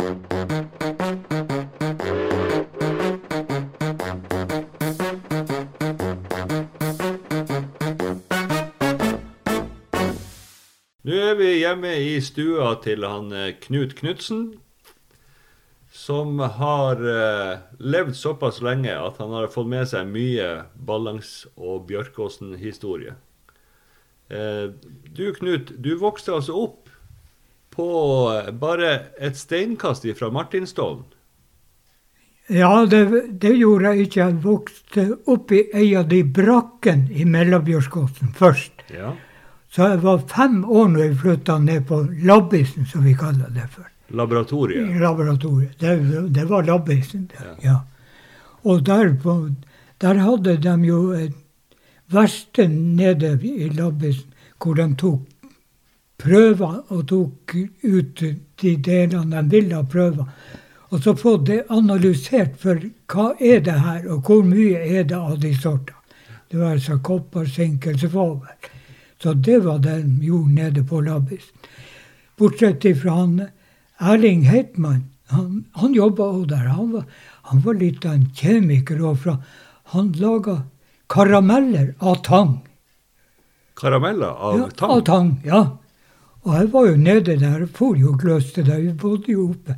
Nå er vi hjemme i stua til han eh, Knut Knutsen, som har eh, levd såpass lenge at han har fått med seg mye Ballangs- og Bjørkåsen-historie. Eh, du Knut, du vokste altså opp på bare et steinkast fra Martinstollen. Ja, det, det gjorde jeg ikke. Jeg vokste opp i ei av de brakkene i Mellabjørskåsen først. Ja. Så jeg var fem år når jeg flytta ned på Labbisen, som vi kaller det for. Laboratoriet. I laboratoriet. Det, det var Labbisen, det. Ja. Ja. Og der, på, der hadde de jo et verksted nede i Labbisen hvor de tok prøver og tok ut de delene de ville ha prøver. Og så få det analysert for hva er det her, og hvor mye er det av de sortene. Det var altså kopper, sink eller svovel. Så det var det de gjorde nede på Labbis. Bortsett fra han Erling Heitmann. Han, han jobba òg der. Han var, han var litt av en kjemiker òg. Han laga karameller av tang. Karameller av ja, tang. Av tang, ja. Og jeg var jo nede der, for jo og gløste der. Vi bodde jo oppe.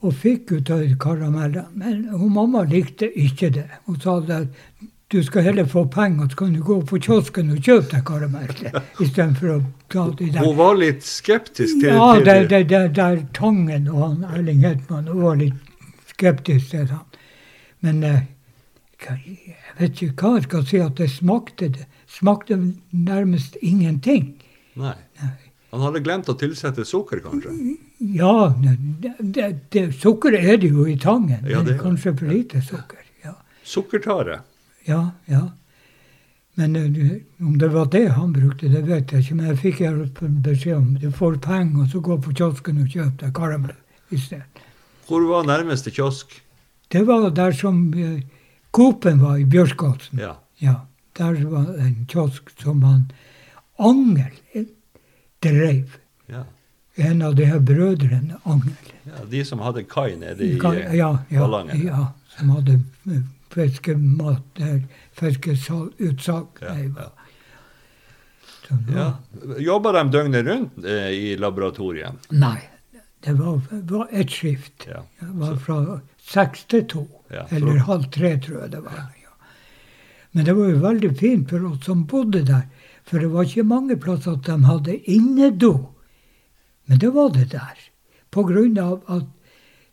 Og fikk ut av karamellene. Men hun mamma likte ikke det. Hun sa at du skal heller få penger, så kan du gå på kiosken og kjøpe deg karameller. Istedenfor å ta de der. Hun var litt skeptisk til, Ja, det, det, det, der Tangen og han Erling Hetman var litt skeptisk til han. Men eh, jeg vet ikke hva jeg skal si at det smakte. Det smakte nærmest ingenting. Nei. Nei. Han hadde glemt å tilsette sukker, kanskje? Ja, det, det, det, sukker er det jo i tangen, Ja, det er kanskje for lite sukker. Ja, Sukkertare. ja. ja. Men eh, om det var det han brukte, det vet jeg ikke. Men jeg fikk beskjed om du får penger, og så gå på kiosken og kjøp deg karamell i stedet. Hvor var nærmeste kiosk? Det var der som eh, Coop-en var, i Bjørskåsen. Ja. Ja, der var en kiosk som han Angel drev. ja. En av de her brødrene, Angel. ja de som hadde kai nede i Ka- eh, ja, ja, Ballangen. ja, som hadde eh, fiskemat der, fiskeutsalg. Ja, ja. Ja. Jobba de døgnet rundt eh, i laboratoriet? Nei, det var, var ett skift. Ja. Det var fra seks til to. Ja, eller halv tre, tror jeg det var. Ja. Men det var jo veldig fint for oss som bodde der. For det var ikke mange plasser at de hadde innedo. Men det var det der. På grunn av at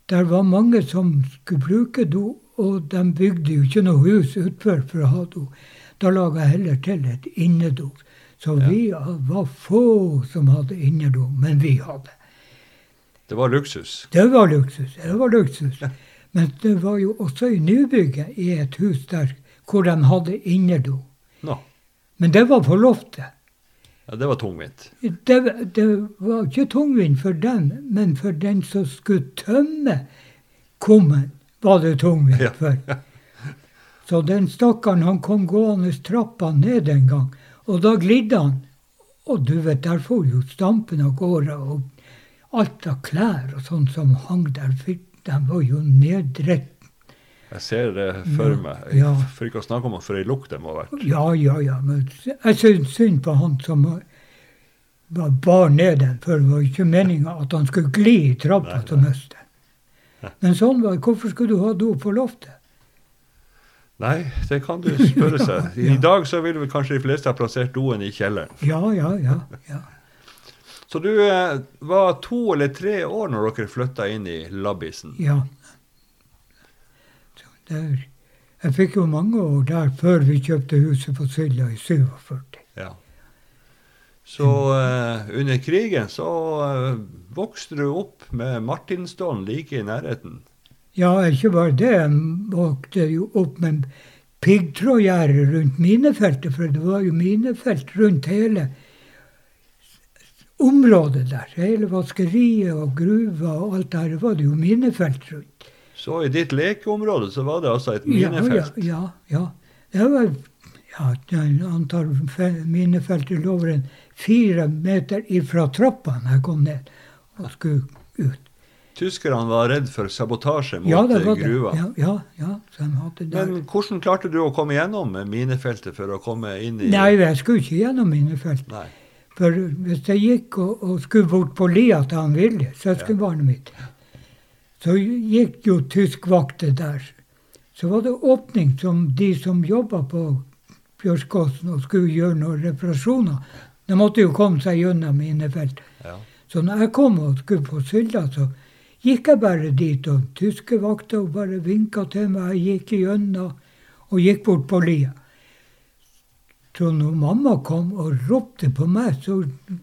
det var mange som skulle bruke do, og de bygde jo ikke noe hus utfor for å ha do. Da laga jeg heller til et innedo. Så Ja. vi var få som hadde innedo, men vi hadde. Det var luksus. Det var luksus. Det var luksus. Men det var jo også i nybygget i et hus der hvor de hadde innedo. Men det var på loftet. Ja, det var tungvint. Det, det var ikke tungvint for den, men for den som skulle tømme kummen, var det tungvint Ja. for. Så den stakkaren han kom gående trappa ned en gang, og da glidde han. Og du vet, der for jo stampen av gårde, og alt av klær og sånn som hang der, de var jo neddrett. Jeg ser det for Ja, meg. ja. For ikke å snakke om for ei lukt det må ha vært. Ja, ja, ja. Men jeg syns synd på han som var bar ned den, for det var ikke meninga at han skulle gli i trappa til møster. Men sånn var det. Hvorfor skulle du ha do på loftet? Nei, det kan du spørre seg. I Ja. dag så vil vel kanskje de fleste ha plassert doen i kjelleren. Ja, ja, ja. ja. Så du eh, var to eller tre år når dere flytta inn i Labbisen. ja. Der, jeg fikk jo mange år der før vi kjøpte huset på Silja i 47. Ja. Så uh, under krigen så uh, vokste du opp med Martinsdalen like i nærheten. Ja, ikke bare det. Jeg vokste jo opp med piggtrådgjerde rundt minefeltet, for det var jo minefelt rundt hele området der. Hele vaskeriet og gruva og alt der, var det jo minefelt rundt. Så i ditt lekeområde så var det altså et minefelt. Ja, ja. ja. Det var ja, den antall minefeltet lå en fire meter ifra trappa da jeg kom ned og skulle ut. tyskerne var redd for sabotasje mot Ja, det var det. gruva. Ja, ja, ja, så de hadde det. Men hvordan klarte du å komme gjennom minefeltet for å komme inn i Nei, jeg skulle ikke gjennom minefeltet. Nei. For hvis jeg gikk og, og skulle bort på lia til han Vilje, søskenbarnet mitt, så gikk jo tyskvakter der. Så var det åpning som de som jobba på Bjørskåsen og skulle gjøre noen reparasjoner. De måtte jo komme seg gjennom minefelt. Ja. Så når jeg kom og skulle på Sylda, så gikk jeg bare dit, og tyske vakter bare vinka til meg. Jeg gikk gjennom og gikk bort på lia. Så når mamma kom og ropte på meg, så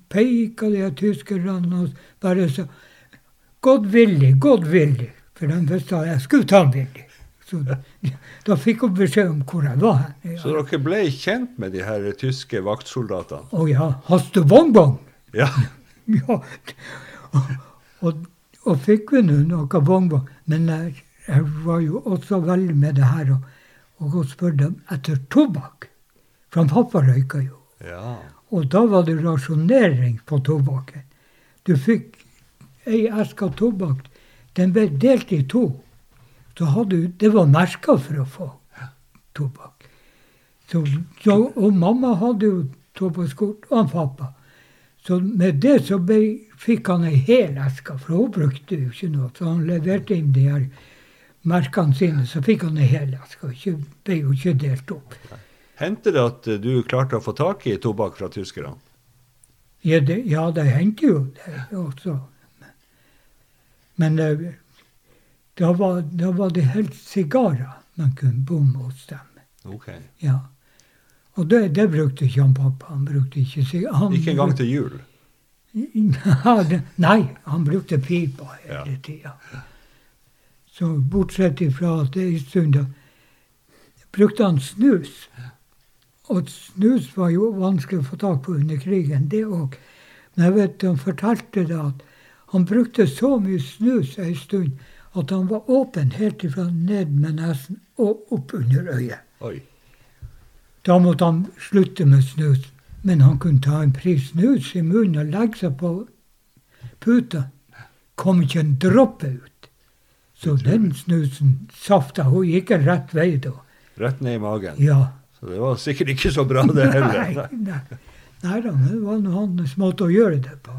peika de tyskerne og bare sa Godt villig, godt villig. For de visste at jeg skulle ta villig. Så da, fikk hun beskjed om hvor jeg var. Ja. Så dere ble kjent med de her tyske vaktsoldatene? Å ja, hast du bonbon? Ja. Ja. Og, og, og fikk vi nå noe bongbong. Men jeg, jeg var jo også veldig med det her og, og spørre dem etter tobakk. For pappa røyka jo. ja. Og da var det rasjonering på tobakken. Du fikk ei eske tobakk. Den ble delt i to. Du, Det var merka for å få tobakk. Så, så, og mamma hadde jo tobakkskort, og han pappa. Så med det så ble, fikk han ei hel eske, for hun brukte jo ikke noe. Så han leverte inn de her merkene sine, så fikk han ei hel eske. ikke- ble jo ikke delt opp. Hendte det at du klarte å få tak i tobakk fra tyskerne? Ja, det, ja, det hendte jo det også. Men eh, da var, da var det helt sigarer man kunne bomme hos dem. Okay. Ja. Og det, det brukte ikke han pappa. Han brukte ikke sigarer. Ikke engang til jul? Nei, han brukte pipa hele Ja. tida. Så bortsett ifra at det en stund brukte han snus. Og snus var jo vanskelig å få tak på under krigen, det òg. Men jeg vet han fortalte det at han brukte så mye snus en stund at han var åpen helt ifra ned med nesen og opp under øyet. Oi. Da måtte han slutte med snus. Men han kunne ta en pris snus i munnen og legge seg på puta. Kom ikke en dråpe ut. Så den snusen safta. Hun gikk en rett vei da. Rett ned i magen. Ja. Så det var sikkert ikke så bra, det heller. nei. Nei da, det var nå hans måte å gjøre det på.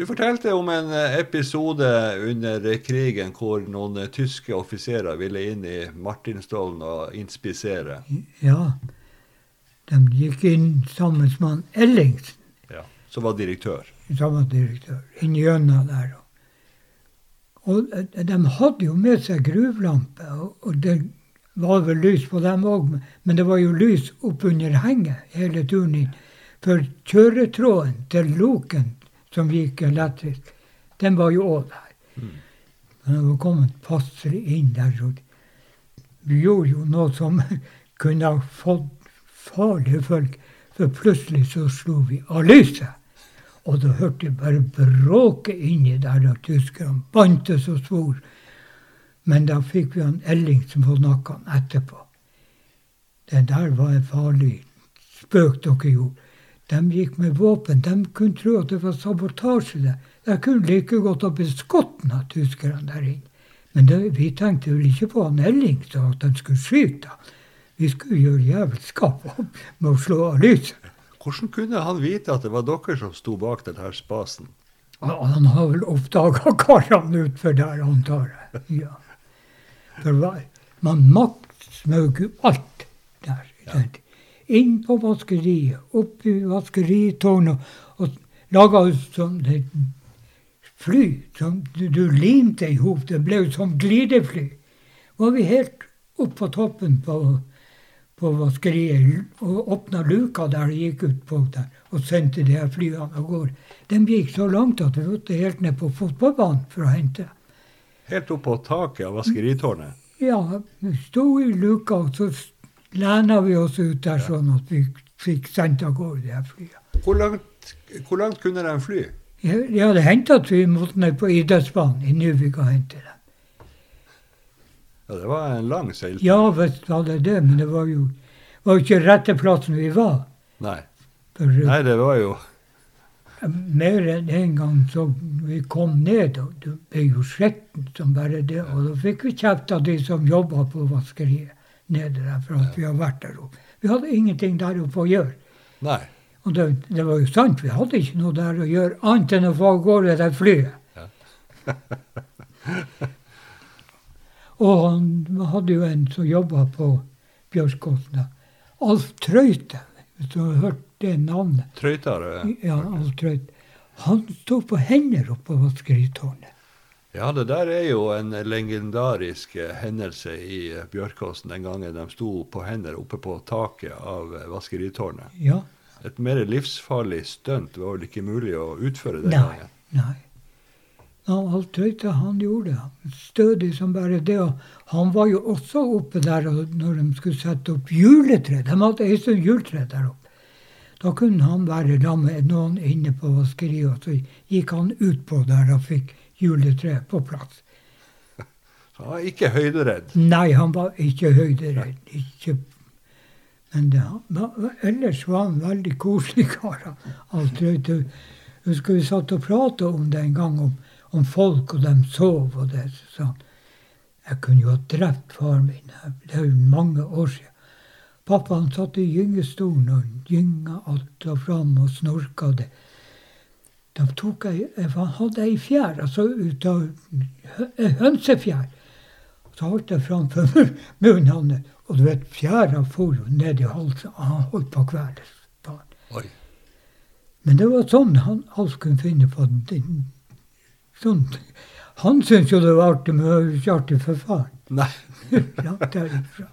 Du fortalte om en eh, episode under krigen hvor noen eh, tyske offiserer ville inn i Martinstollen og inspisere. Ja. De gikk inn sammen med han Ellingsen, Ja. Som var direktør. samme direktør, inn gjennom der. Og eh, de hadde jo med seg gruvelampe, og det var vel lys på dem òg, men det var jo lys oppunder henget hele turen inn. For kjøretråden til loken som gikk elektrisk, den var jo òg der. Mm. Men det var kommet passelig inn der, så vi gjorde jo noe som kunne ha fått farlige folk. For plutselig så slo vi av lyset. Og da hørte jeg bare bråket inni der da tyskerne bantes og svor. Men da fikk vi han Ellingsen på nakken etterpå. Det der var en farlig spøk dere gjorde. De gikk med våpen. De kunne tro at det var sabotasje der. De kunne like godt ha av tyskerne der inne. Men det, vi tenkte vel ikke på han Elling, så at de skulle skyte han. Vi skulle gjøre jævelskap med å slå av lyset. Hvordan kunne han vite at det var dere som sto bak denne spasen? Han har vel oppdaga karene utfor der, antar jeg. Ja. For man maktsmøg jo alt der. Ja. Inn på vaskeriet, opp i vaskeritårnet, og laga sånn et fly som du, du limte i hop. Det ble jo som glidefly. Var vi helt opp på toppen på, på vaskeriet og åpna luka der det gikk ut på der, og sendte de her flyene av gårde. De gikk så langt at vi måtte helt ned på fotballbanen for å hente. Helt opp på taket av vaskeritårnet. Ja, vi sto i luka, og så lena vi oss ut der sånn at vi fikk sendt av gårde de flyene. Hvor langt, hvor langt kunne de fly? Ja, det hentet at vi måtte ned på idrettsbanen i Nuvik og hente dem. Ja, det var en lang seiltur. Ja visst var det det, men det var jo var jo ikke rette plassen vi var. Nei. For, Nei, det var jo Mer enn en gang så vi kom ned, og det ble jo skretten som bare det. Og da fikk vi kjeft av de som jobba på vaskeriet nede der, for at vi har vært der oppe. Vi hadde ingenting der oppe å gjøre. Nei. Og det, det var jo sant, vi hadde ikke noe der å gjøre annet enn å få av gårde det flyet. Ja. og han hadde jo en som jobba på Bjørskåsen. Alf Trøyte, hvis du har hørt det navnet. Trøytere. Ja, Alf Trøyte. Han sto på hender oppe på vaskeritårnet. Ja, det der er jo en legendarisk eh, hendelse i eh, Bjørkåsen den gangen de sto på hender oppe på taket av eh, vaskeritårnet. Ja. Et mer livsfarlig stunt var vel ikke mulig å utføre den Nei. gangen. Nei. Ja, Alf Trøyte, han gjorde det. Stødig som bare det. Og han var jo også oppe der og når de skulle sette opp juletre. De hadde ei stund juletre der oppe. Da kunne han være sammen med noen inne på vaskeriet, og så gikk han utpå der og fikk juletreet på plass. Så han var ikke høyderedd. Nei, han var ikke høyderedd. Ikke. Men det, han- ellers var han veldig koselig kar. Husker vi satt og pratet om det en gang, om, om folk, og de sov og det. Så sa han jeg kunne jo ha drept faren min. Det er jo mange år siden. Pappa han satt i gyngestolen og gynga alt og fram og snorka det. Da tok jeg, jeg hadde ei fjær, altså ut av en hønsefjær. Så holdt jeg framfor munnen hans, og du vet, fjæra for jo ned i halsen. og Han holdt på å kveles. han. Men det var sånn han alt kunne finne på. Den, sånn. Han syntes jo det var artig, men det var ikke artig for faren. Nei. Langt derifra.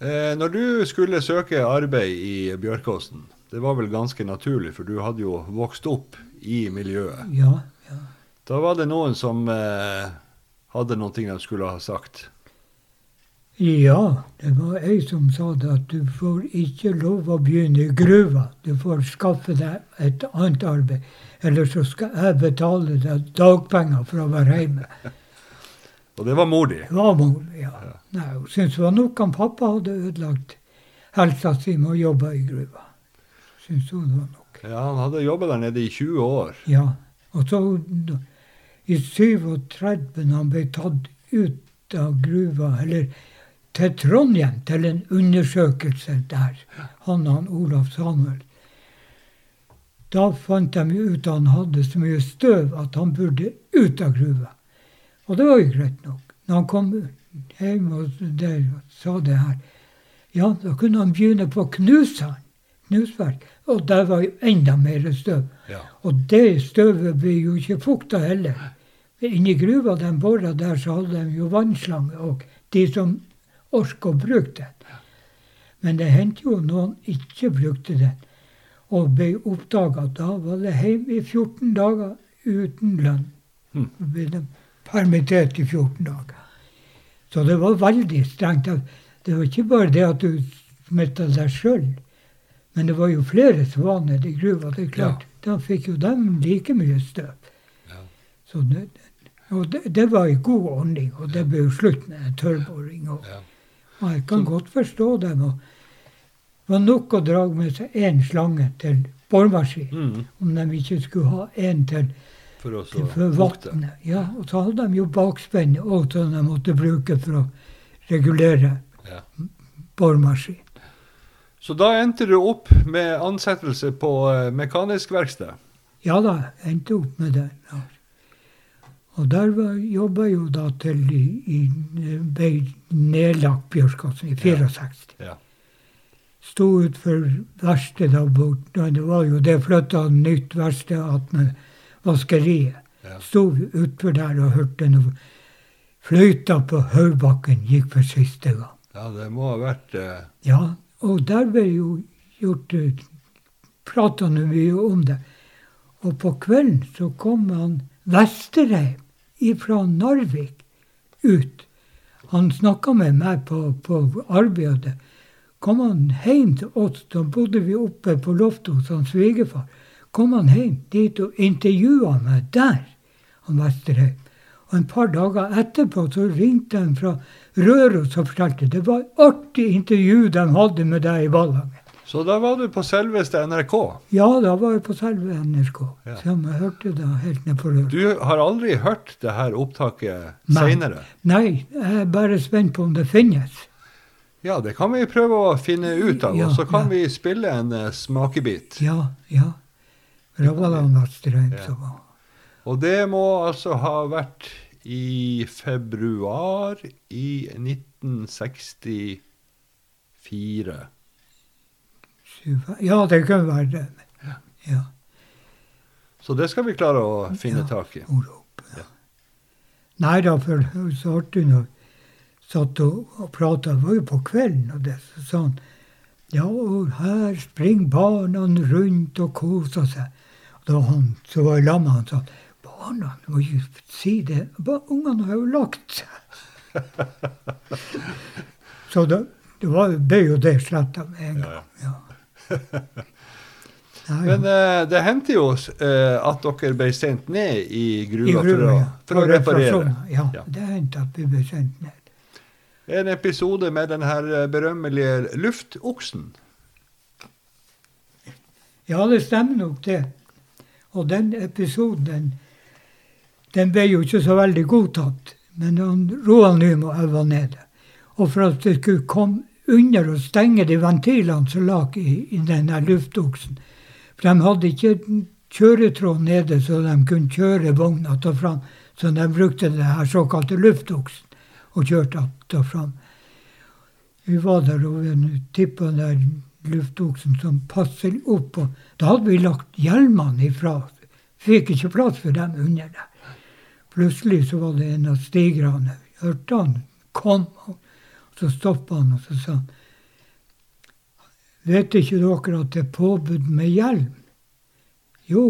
Eh, når du skulle søke arbeid i Bjørkåsen, det var vel ganske naturlig, for du hadde jo vokst opp i miljøet. Ja, ja. Da var det noen som eh, hadde noe de skulle ha sagt. Ja, det var jeg som sa det at du får ikke lov å begynne i gruva. Du får skaffe deg et annet arbeid. Eller så skal jeg betale deg dagpenger for å være hjemme. Og det var mor di. Det var mor, ja. Nei, Hun syntes det var nok han pappa hadde ødelagt helsa si med å jobbe i gruva. Syntes hun det var nok. Ja, Han hadde jobba der nede i 20 år. Ja. Og så i 37, når han ble tatt ut av gruva, eller til Trondheim til en undersøkelse der, han og han Olaf Samuel, da fant de ut at han hadde så mye støv at han burde ut av gruva. Og det var jo greit nok. Når han kom hjem og der, sa det her, ja, da kunne han begynne på knuseren, knusverk. Og der var jo enda mer støv. Ja. Og det støvet ble jo ikke fukta heller. Inni gruva de bora der, så hadde de jo vannslange, og de som orka å bruke den. Men det hendte jo noen ikke brukte den, og ble oppdaga. Da var det hjemme i 14 dager uten lønn. Hm. Så ble de permittert i 14 dager. Så det var veldig strengt. Det var ikke bare det at du smitta deg sjøl, men det var jo flere nede i gruva. Det er klart, Da fikk jo dem like mye støv. Ja. Så det, og det, det var ei god ordning, og det ble jo slutt med tørrboring. Og, Ja. og jeg kan godt forstå dem. og Det var nok å dra med seg én slange til boremaskin, Mm, om de ikke skulle ha én til, for å for vannet. Ja, og så hadde de jo bakspenn òg, som de måtte bruke for å regulere Ja. boremaskin. Så da endte du opp med ansettelse på eh, mekanisk verksted. Ja da, jeg endte opp med det. Ja. Og der jobba jeg jo da til i, ble nedlagt Bjørskassen i 64. Ja. Sto utfor verkstedet da borte. Det var jo det flytta nytt verksted attmed vaskeriet. Ja. Sto utfor der og hørte noe. fløyta på Høgbakken gikk for siste gang. ja, det må ha vært eh, Ja, og der ble jo gjort Prata nå mye om det. Og på kvelden så kom han Vesterheim fra Narvik ut. Han snakka med meg på, på arbeidet. Kom han hjem til oss, da bodde vi oppe på loftet hos han svigerfar. Kom han hjem dit og intervjua meg der, han Vesterheim. Og en par dager etterpå så ringte han fra Røros og fortalte det var et artig intervju de hadde med deg i Ballangen. Så da var du på selveste NRK. Ja, da var jeg på selve NRK. Ja. Som jeg hørte da helt ned på røret. Du har aldri hørt det her opptaket seinere? Nei, jeg er bare spent på om det finnes. Ja, det kan vi prøve å finne ut av. Ja, og så kan ja. vi spille en uh, smakebit. Ja, ja. Det Ja. Og det må altså ha vært i februar i 1964. Ja, det kan være det. Ja. Så det skal vi klare å finne Ja. tak i. opp. Ja. Ja. Nei da, for så artig når satt og, og prata, det var jo på kvelden, og det, så sa han ja, og her springer barna rundt og koser seg. Og da han så var i lag med han, sa du må ikke si det, ungene har jo lagt seg. så det, det var, ble jo det sletta med en gang. Ja. Nei, Men eh, det hendte jo eh, at dere ble sendt ned i I gruva, for, å, ja. for å reparere. Ja, Ja. det hendte at vi ble sendt ned. En episode med den her eh, berømmelige luftoksen. Ja, det stemmer nok det. Og den episoden, den, ble jo ikke så veldig godtatt. Men han, og jeg var nede. Og for at det skulle komme under og stenge de ventilene som lå i, i den luftoksen For de hadde ikke kjøretråd nede så de kunne kjøre vogna til fram. Så de brukte det såkalte luftoksen og kjørte og fram. Vi var der og tippa den luftoksen som passer opp. Og da hadde vi lagt hjelmene ifra. Fikk ikke plass for dem under der. Plutselig så var det en av stigrene. Hørte han kom, og så stoppa han og så sa han, Vet ikke dere at det er påbud med hjelm? Jo.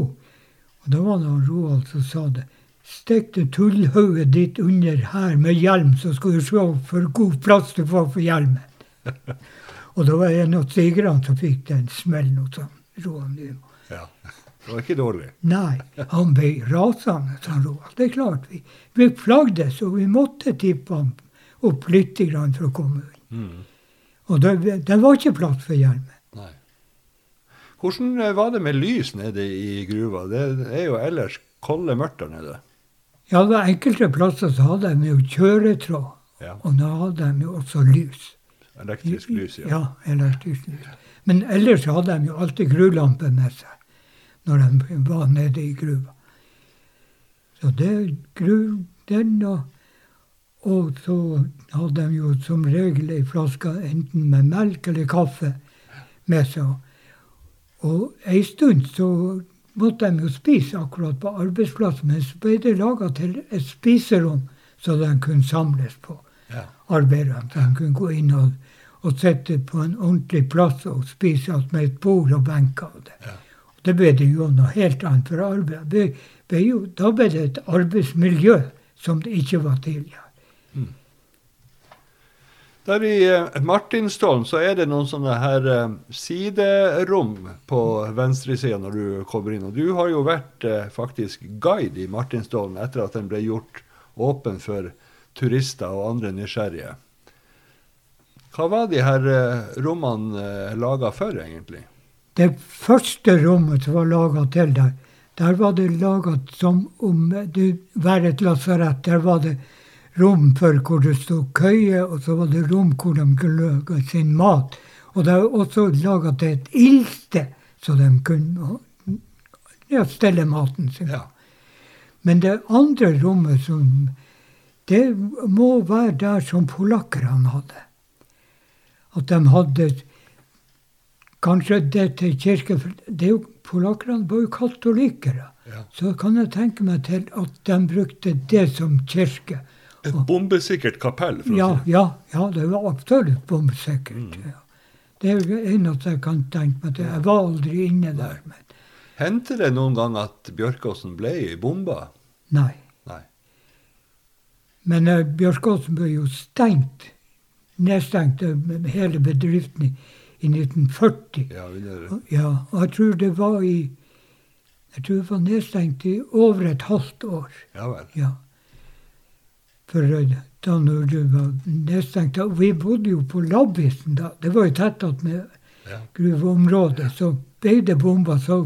Og da var det han Roald som sa det. Stikk det tullhodet ditt under her med hjelm, så skal du se for god plass du får for hjelmen. og da var det en av stigrene som fikk den smellen hos Roald Nymo. Det var ikke dårlig. Nei, han ble rasende, han Roald. Det er klart, vi, vi plagdes, og vi måtte tippe ham opp litt grann for å komme unna. Mm. Og det, det var ikke plass for hjelmen. Nei. Hvordan eh, var det med lys nede i gruva? Det er jo ellers kolde mørkt der nede. Ja, det var enkelte plasser så hadde de jo kjøretråd, Ja. og da hadde de jo også lys. Elektrisk lys, ja. Ja, elektrisk lys. Men ellers hadde de jo alltid grulampe med seg når de var nede i gruva. Så det gru, den og, og så hadde de jo som regel ei flaske enten med melk eller kaffe med seg. Og ei stund så måtte de jo spise akkurat på arbeidsplassen, men så ble det laga til et spiserom så de kunne samles på Ja. arbeiderne. Så de kunne gå inn og, og sitte på en ordentlig plass og spise med et bord og benker. og det. Ja. Det ble det jo noe helt annet for arbeid. Jo, da ble det et arbeidsmiljø som det ikke var tidligere. Der i eh, Martinstollen så er det noen sånne her eh, siderom på venstresida når du kommer inn. Og du har jo vært eh, faktisk guide i Martinstollen etter at den ble gjort åpen for turister og andre nysgjerrige. Hva var de her rommene laga for, egentlig? Det første rommet som var laga til der, der var det laga som om det var et lasarett. Der var det rom for hvor det sto køye, og så var det rom hvor de kunne lage sin mat. Og det var også laga til et ildsted, så de kunne ja, stelle maten sin. Ja. Men det andre rommet som Det må være der som polakkerne hadde. At de hadde kanskje det til kirke det er jo, Polakkerne var jo katolikere. Ja. Så kan jeg tenke meg til at de brukte det som kirke. Et bombesikkert kapell, for Ja, å si. ja, ja, det var absolutt bombesikkert. Mm. Ja. Det er jo eneste jeg kan tenke meg til. Jeg var aldri inne der, men Hendte det noen gang at Bjørkåsen ble bomba? nei. Nei. Men uh, Bjørkåsen ble jo stengt, nedstengt eh, hele bedriften i, i 1940. Ja, Og- Ja, og jeg tror det var i Jeg tror det var nedstengt i over et halvt år. Ja vel. Ja. For eh, da når det var nedstengt da, Vi bodde jo på Labbisen da. Det var jo tett attmed Ja. gruveområdet, så ble det bomba, så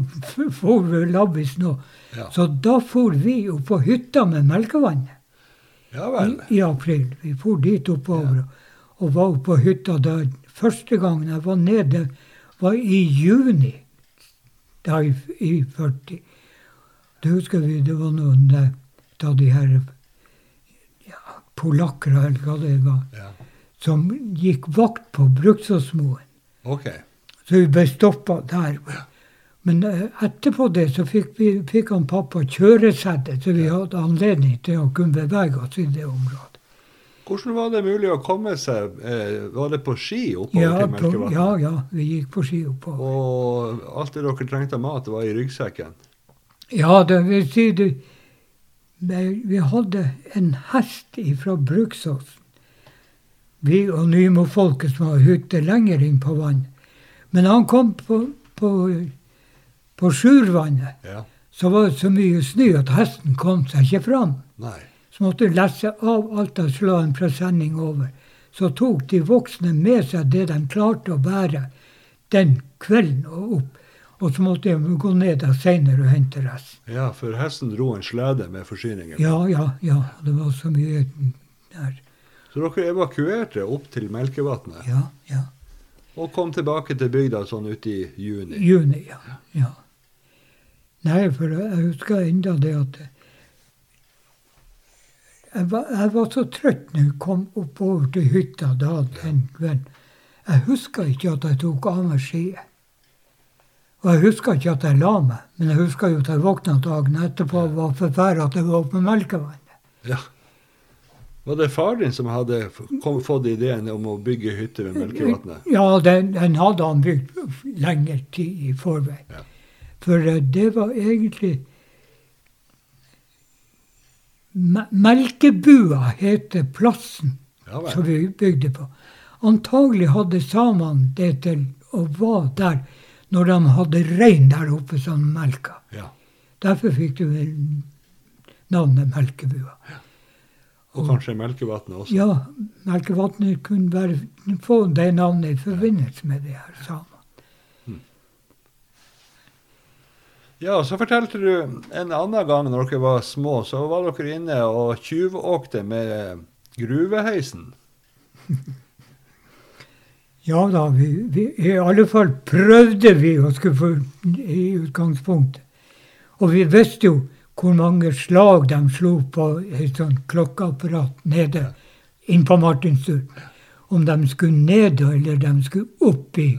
får vi labbisen òg. Ja. Så da for vi opp på hytta med melkevannet ja vel. i, i april. Vi for dit oppover og, og var oppe på hytta da første gangen jeg var nede, var i juni da i, i 40. Det husker vi, det var noen av de her ja, polakker, eller hva det var, Ja. som gikk vakt på Bruksåsmoen. OK. Så vi ble stoppa der. Men eh, etterpå det så fikk, vi, fikk han pappa kjøresette, så vi hadde anledning til å kunne bevege oss i det området. Hvordan var det mulig å komme seg eh, Var det på ski oppover Ja, til Melkevatnet? ja, ja, vi gikk på ski oppover. Og alt det dere trengte av mat, var i ryggsekken? Ja, det vil si det, Vi hadde en hest fra Bruksåsen. Vi og Nymo-folket som har hytte lenger inn på vannet. Men han kom på, på, på Sjurvannet. Ja. Så var det så mye snø at hesten kom seg ikke fram. Nei. Så måtte de lesse av alt og slå en presenning over. Så tok de voksne med seg det de klarte å bære den kvelden og opp. Og så måtte de gå ned da senere og hente resten. Ja, for hesten dro en slede med forsyninger. Ja, ja, ja. Det var så mye der. Så dere evakuerte opp til Melkevatnet Ja, ja. og kom tilbake til bygda sånn ute i juni? Juni, ja. ja. Nei, for jeg husker enda det at jeg var, jeg var så trøtt når jeg kom oppover til hytta da den kvelden. Jeg husker ikke at jeg tok av meg skiet. Og jeg husker ikke at jeg la meg, men jeg husker jo at jeg våkna dagen etterpå og var forferda at jeg var oppe med melkevannet. Ja. Var det far din som hadde kom, fått ideen om å bygge hytte ved Melkevatnet? Ja, den, den hadde han bygd lengre tid i forveien. Ja. For eh, det var egentlig Melkebua heter plassen Ja som vi bygde på. Antagelig hadde samene det til å være der når de hadde rein der oppe som melka. Ja. Derfor fikk du navnet Melkebua. Og kanskje Melkevatnet også? Ja, Melkevatnet kunne bare få det navnet i forbindelse med de her samene. Ja, så fortalte du en annen gang når dere var små, så var dere inne og tjuvåkte med gruveheisen. Ja da, vi, vi, i alle fall prøvde vi å skulle få i utgangspunktet. Og vi visste jo hvor mange slag de slo på et sånt klokkeapparat nede inn på Martinstur. Om de skulle ned eller de skulle opp i,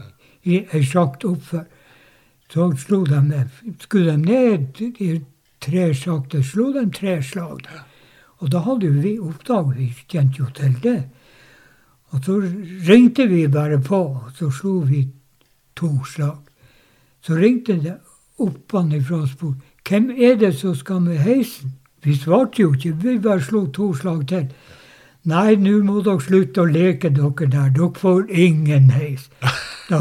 i ei sjakt oppfør. Så slo de ned. Skulle de ned i tre sjakter, slo de tre slag. Og da hadde vi oppdaget, vi kjente jo til det. Og så ringte vi bare på, og så slo vi to slag. Så ringte det oppanifra og spurte hvem er det som skal med heisen. Vi svarte jo ikke, vi bare slo to slag til. Nei, nå må dere slutte å leke dere der, dere får ingen heis. Da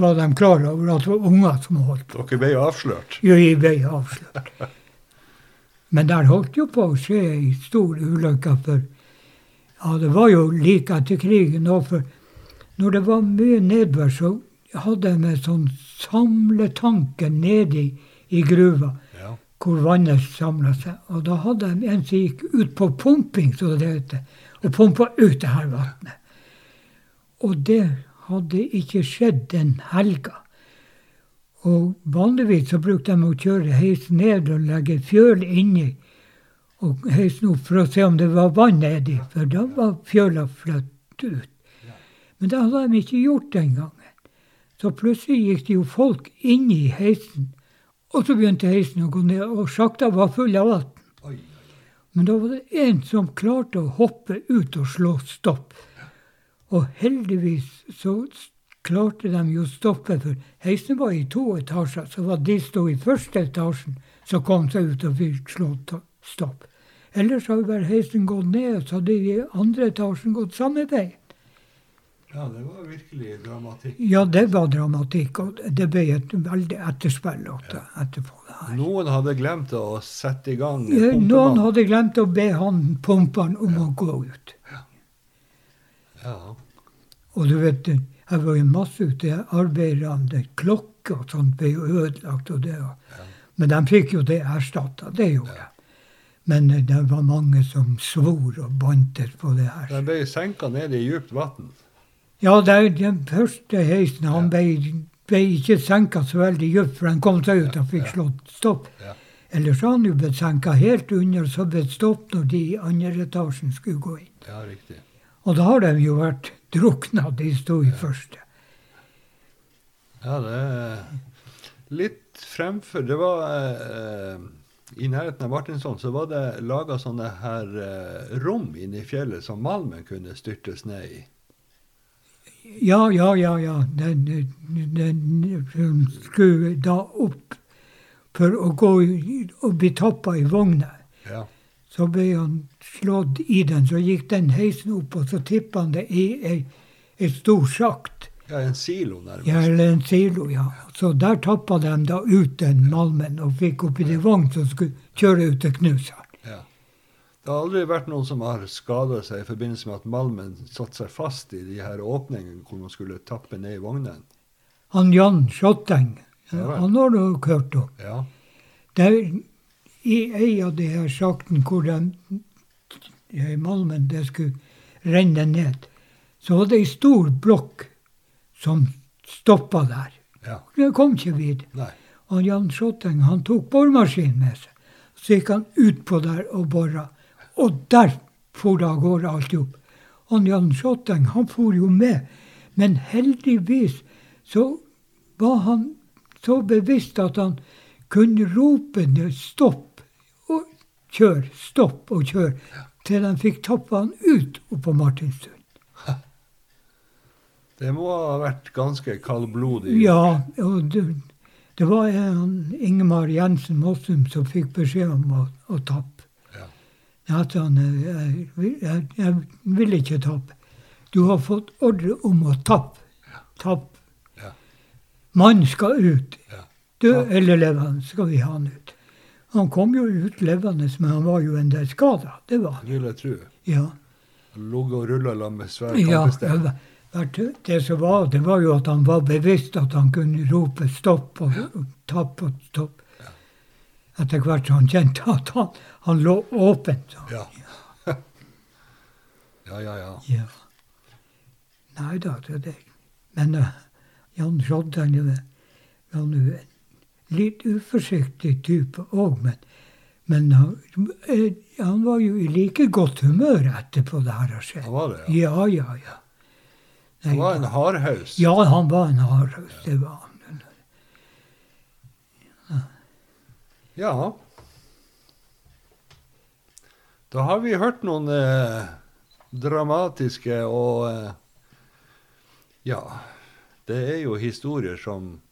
var de klar over at det var unger som holdt på. Dere ble avslørt. Jo, vi ble avslørt. Men der holdt jo på å skje ei stor ulykke. For ja, det var jo like etter krigen òg. For når det var mye nedbør, så hadde de en sånn samletanke nedi i, i gruva Ja. hvor vannet samla seg. Og da hadde de en som gikk ut på pumping, som det heter, og pumpa ut det her vannet. Og det hadde ikke skjedd den helga. Og vanligvis så brukte de å kjøre heisen ned og legge fjøl inni og heisen opp for å se om det var vann nedi, for da var fjøla flyttet ut. Men det hadde de ikke gjort den gangen. Så plutselig gikk det jo folk inn i heisen, og så begynte heisen å gå ned, og sjakta var full av vann. Men da var det en som klarte å hoppe ut og slå stopp. Og heldigvis så klarte de jo å stoppe, for heisen var i to etasjer. Så var de sto i første etasjen, som kom seg ut og fikk slått stopp. Ellers hadde bare heisen gått ned, og så hadde de andre etasjen gått samme vei. Ja, det var virkelig dramatikk. Ja, det var dramatikk, og det ble et veldig etterspill etterpå. det her. Noen hadde glemt å sette i gang Ja, Noen hadde glemt å be han pumperen om å gå ut. Ja. Ja. Og du vet, Jeg var jo masse ute arbeiderne. Klokker og sånt ble jo ødelagt. og det. og- Men de fikk jo det erstatta. Det gjorde de. Men eh, det var mange som svor og bantet på det her. Den ble senka ned i djupt vann. Ja, det, den første heisen han ble, ble ikke senka så veldig dypt, for han kom seg ut og fikk slått stopp. Ja. Ellers har han jo blitt senka helt under, så ble det stopp når de i andre etasjen skulle gå inn. Ja, riktig. Og da har de jo vært drukna, de sto i første. Ja, det er litt fremfor Det var eh, I nærheten av Martinsson så var det laga sånne her eh, rom inne i fjellet som malmen kunne styrtes ned i. Ja, ja, ja, ja. Den, den, den skulle da opp for å gå og bli toppa i vogna. Ja. Så ble han slått i den, så gikk den heisen opp, og så tippa han det i ei, stor sjakt. ja, en silo nærmest. Ja, eller en silo, ja. Så der tappa de da ut den malmen og fikk oppi det vogn som skulle kjøre ut til Knusar. Ja. Det har aldri vært noen som har skada seg i forbindelse med at malmen satte seg fast i de her åpningene hvor man skulle tappe ned i vognen. Han Jan Schotteng, Ja han har du hørt om. Ja. Der, I ei av de her sjaktene hvor den eh, malmen det skulle renne ned, så var det ei stor blokk som stoppa der. ja. Det kom ikke videre. Og Jan Schotteng han tok boremaskinen med seg. Så gikk han utpå der og bora. Og der for det av gårde alt opp. Og Jan Schotteng han for jo med. Men heldigvis så var han så bevisst at han kunne rope ned stopp kjør, stopp og kjør, til de fikk han ut oppå Martinstuen. Det må ha vært ganske kaldblodig. Ja, og det, det var en Ingemar Jensen Mossum som fikk beskjed om å, å tappe. Ja. At han, eh, jeg, jeg, jeg vil ikke tappe. Du har fått ordre om å tappe. Tapp. Ja. Mannen skal ut. Ja. Død eller levende skal vi ha han ut. Han kom jo ut levende, men han var jo en del skada. Det var han. Vil jeg tro. Ja. Ligget og rulla sammen med svær Ja, kampestein. det, var- det som var, det var jo at han var bevisst at han kunne rope stopp og, og tapp og stopp. Etter hvert så han kjente at han, han lå åpent. så. Ja. ja, ja, ja. Ja. Nei da, det er det. Men uh, Jan Sjoddeng han er litt uforsiktig type òg, men, men han, eh, han var jo i like godt humør etterpå det her har skjedd. Han var det, ja. Ja, ja, ja. Han var en hardhaus. Ja, han var en hardhaus. Det var han. Ja. Da har vi hørt noen eh, dramatiske og eh, Ja. Det er jo historier som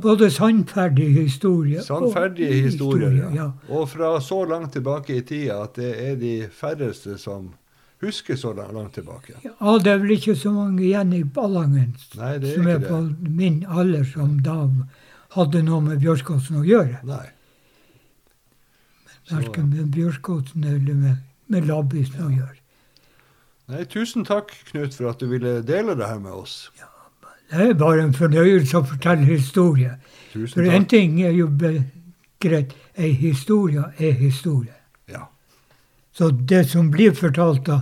både sannferdig historie Sannferdige og historier. historie, Ja. Og fra så langt tilbake i tida at det er de færreste som husker så langt tilbake. Ja, det er vel ikke så mange igjen i Ballangen Nei, er som er på det. min alder, som da hadde noe med Bjørskåsen å gjøre. Nei. Verken med Bjørskåsen eller med, med Labbisen å gjøre. Nei, tusen takk, Knut, for at du ville dele det her med oss. Det er bare en fornøyelse å fortelle historie. For en ting er jo greit, ei historie er historie. Ja. Så det som blir fortalt da,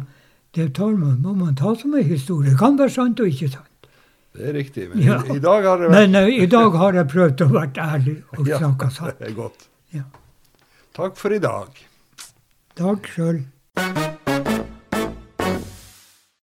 det tar man, må man ta som en historie. Det kan være sant og ikke sant. Det er riktig. Men Ja. i, i dag har det vært Men uh, i dag har jeg prøvd å være ærlig og Ja, snakke sant. det er godt. Ja. Takk for i dag. Takk sjøl.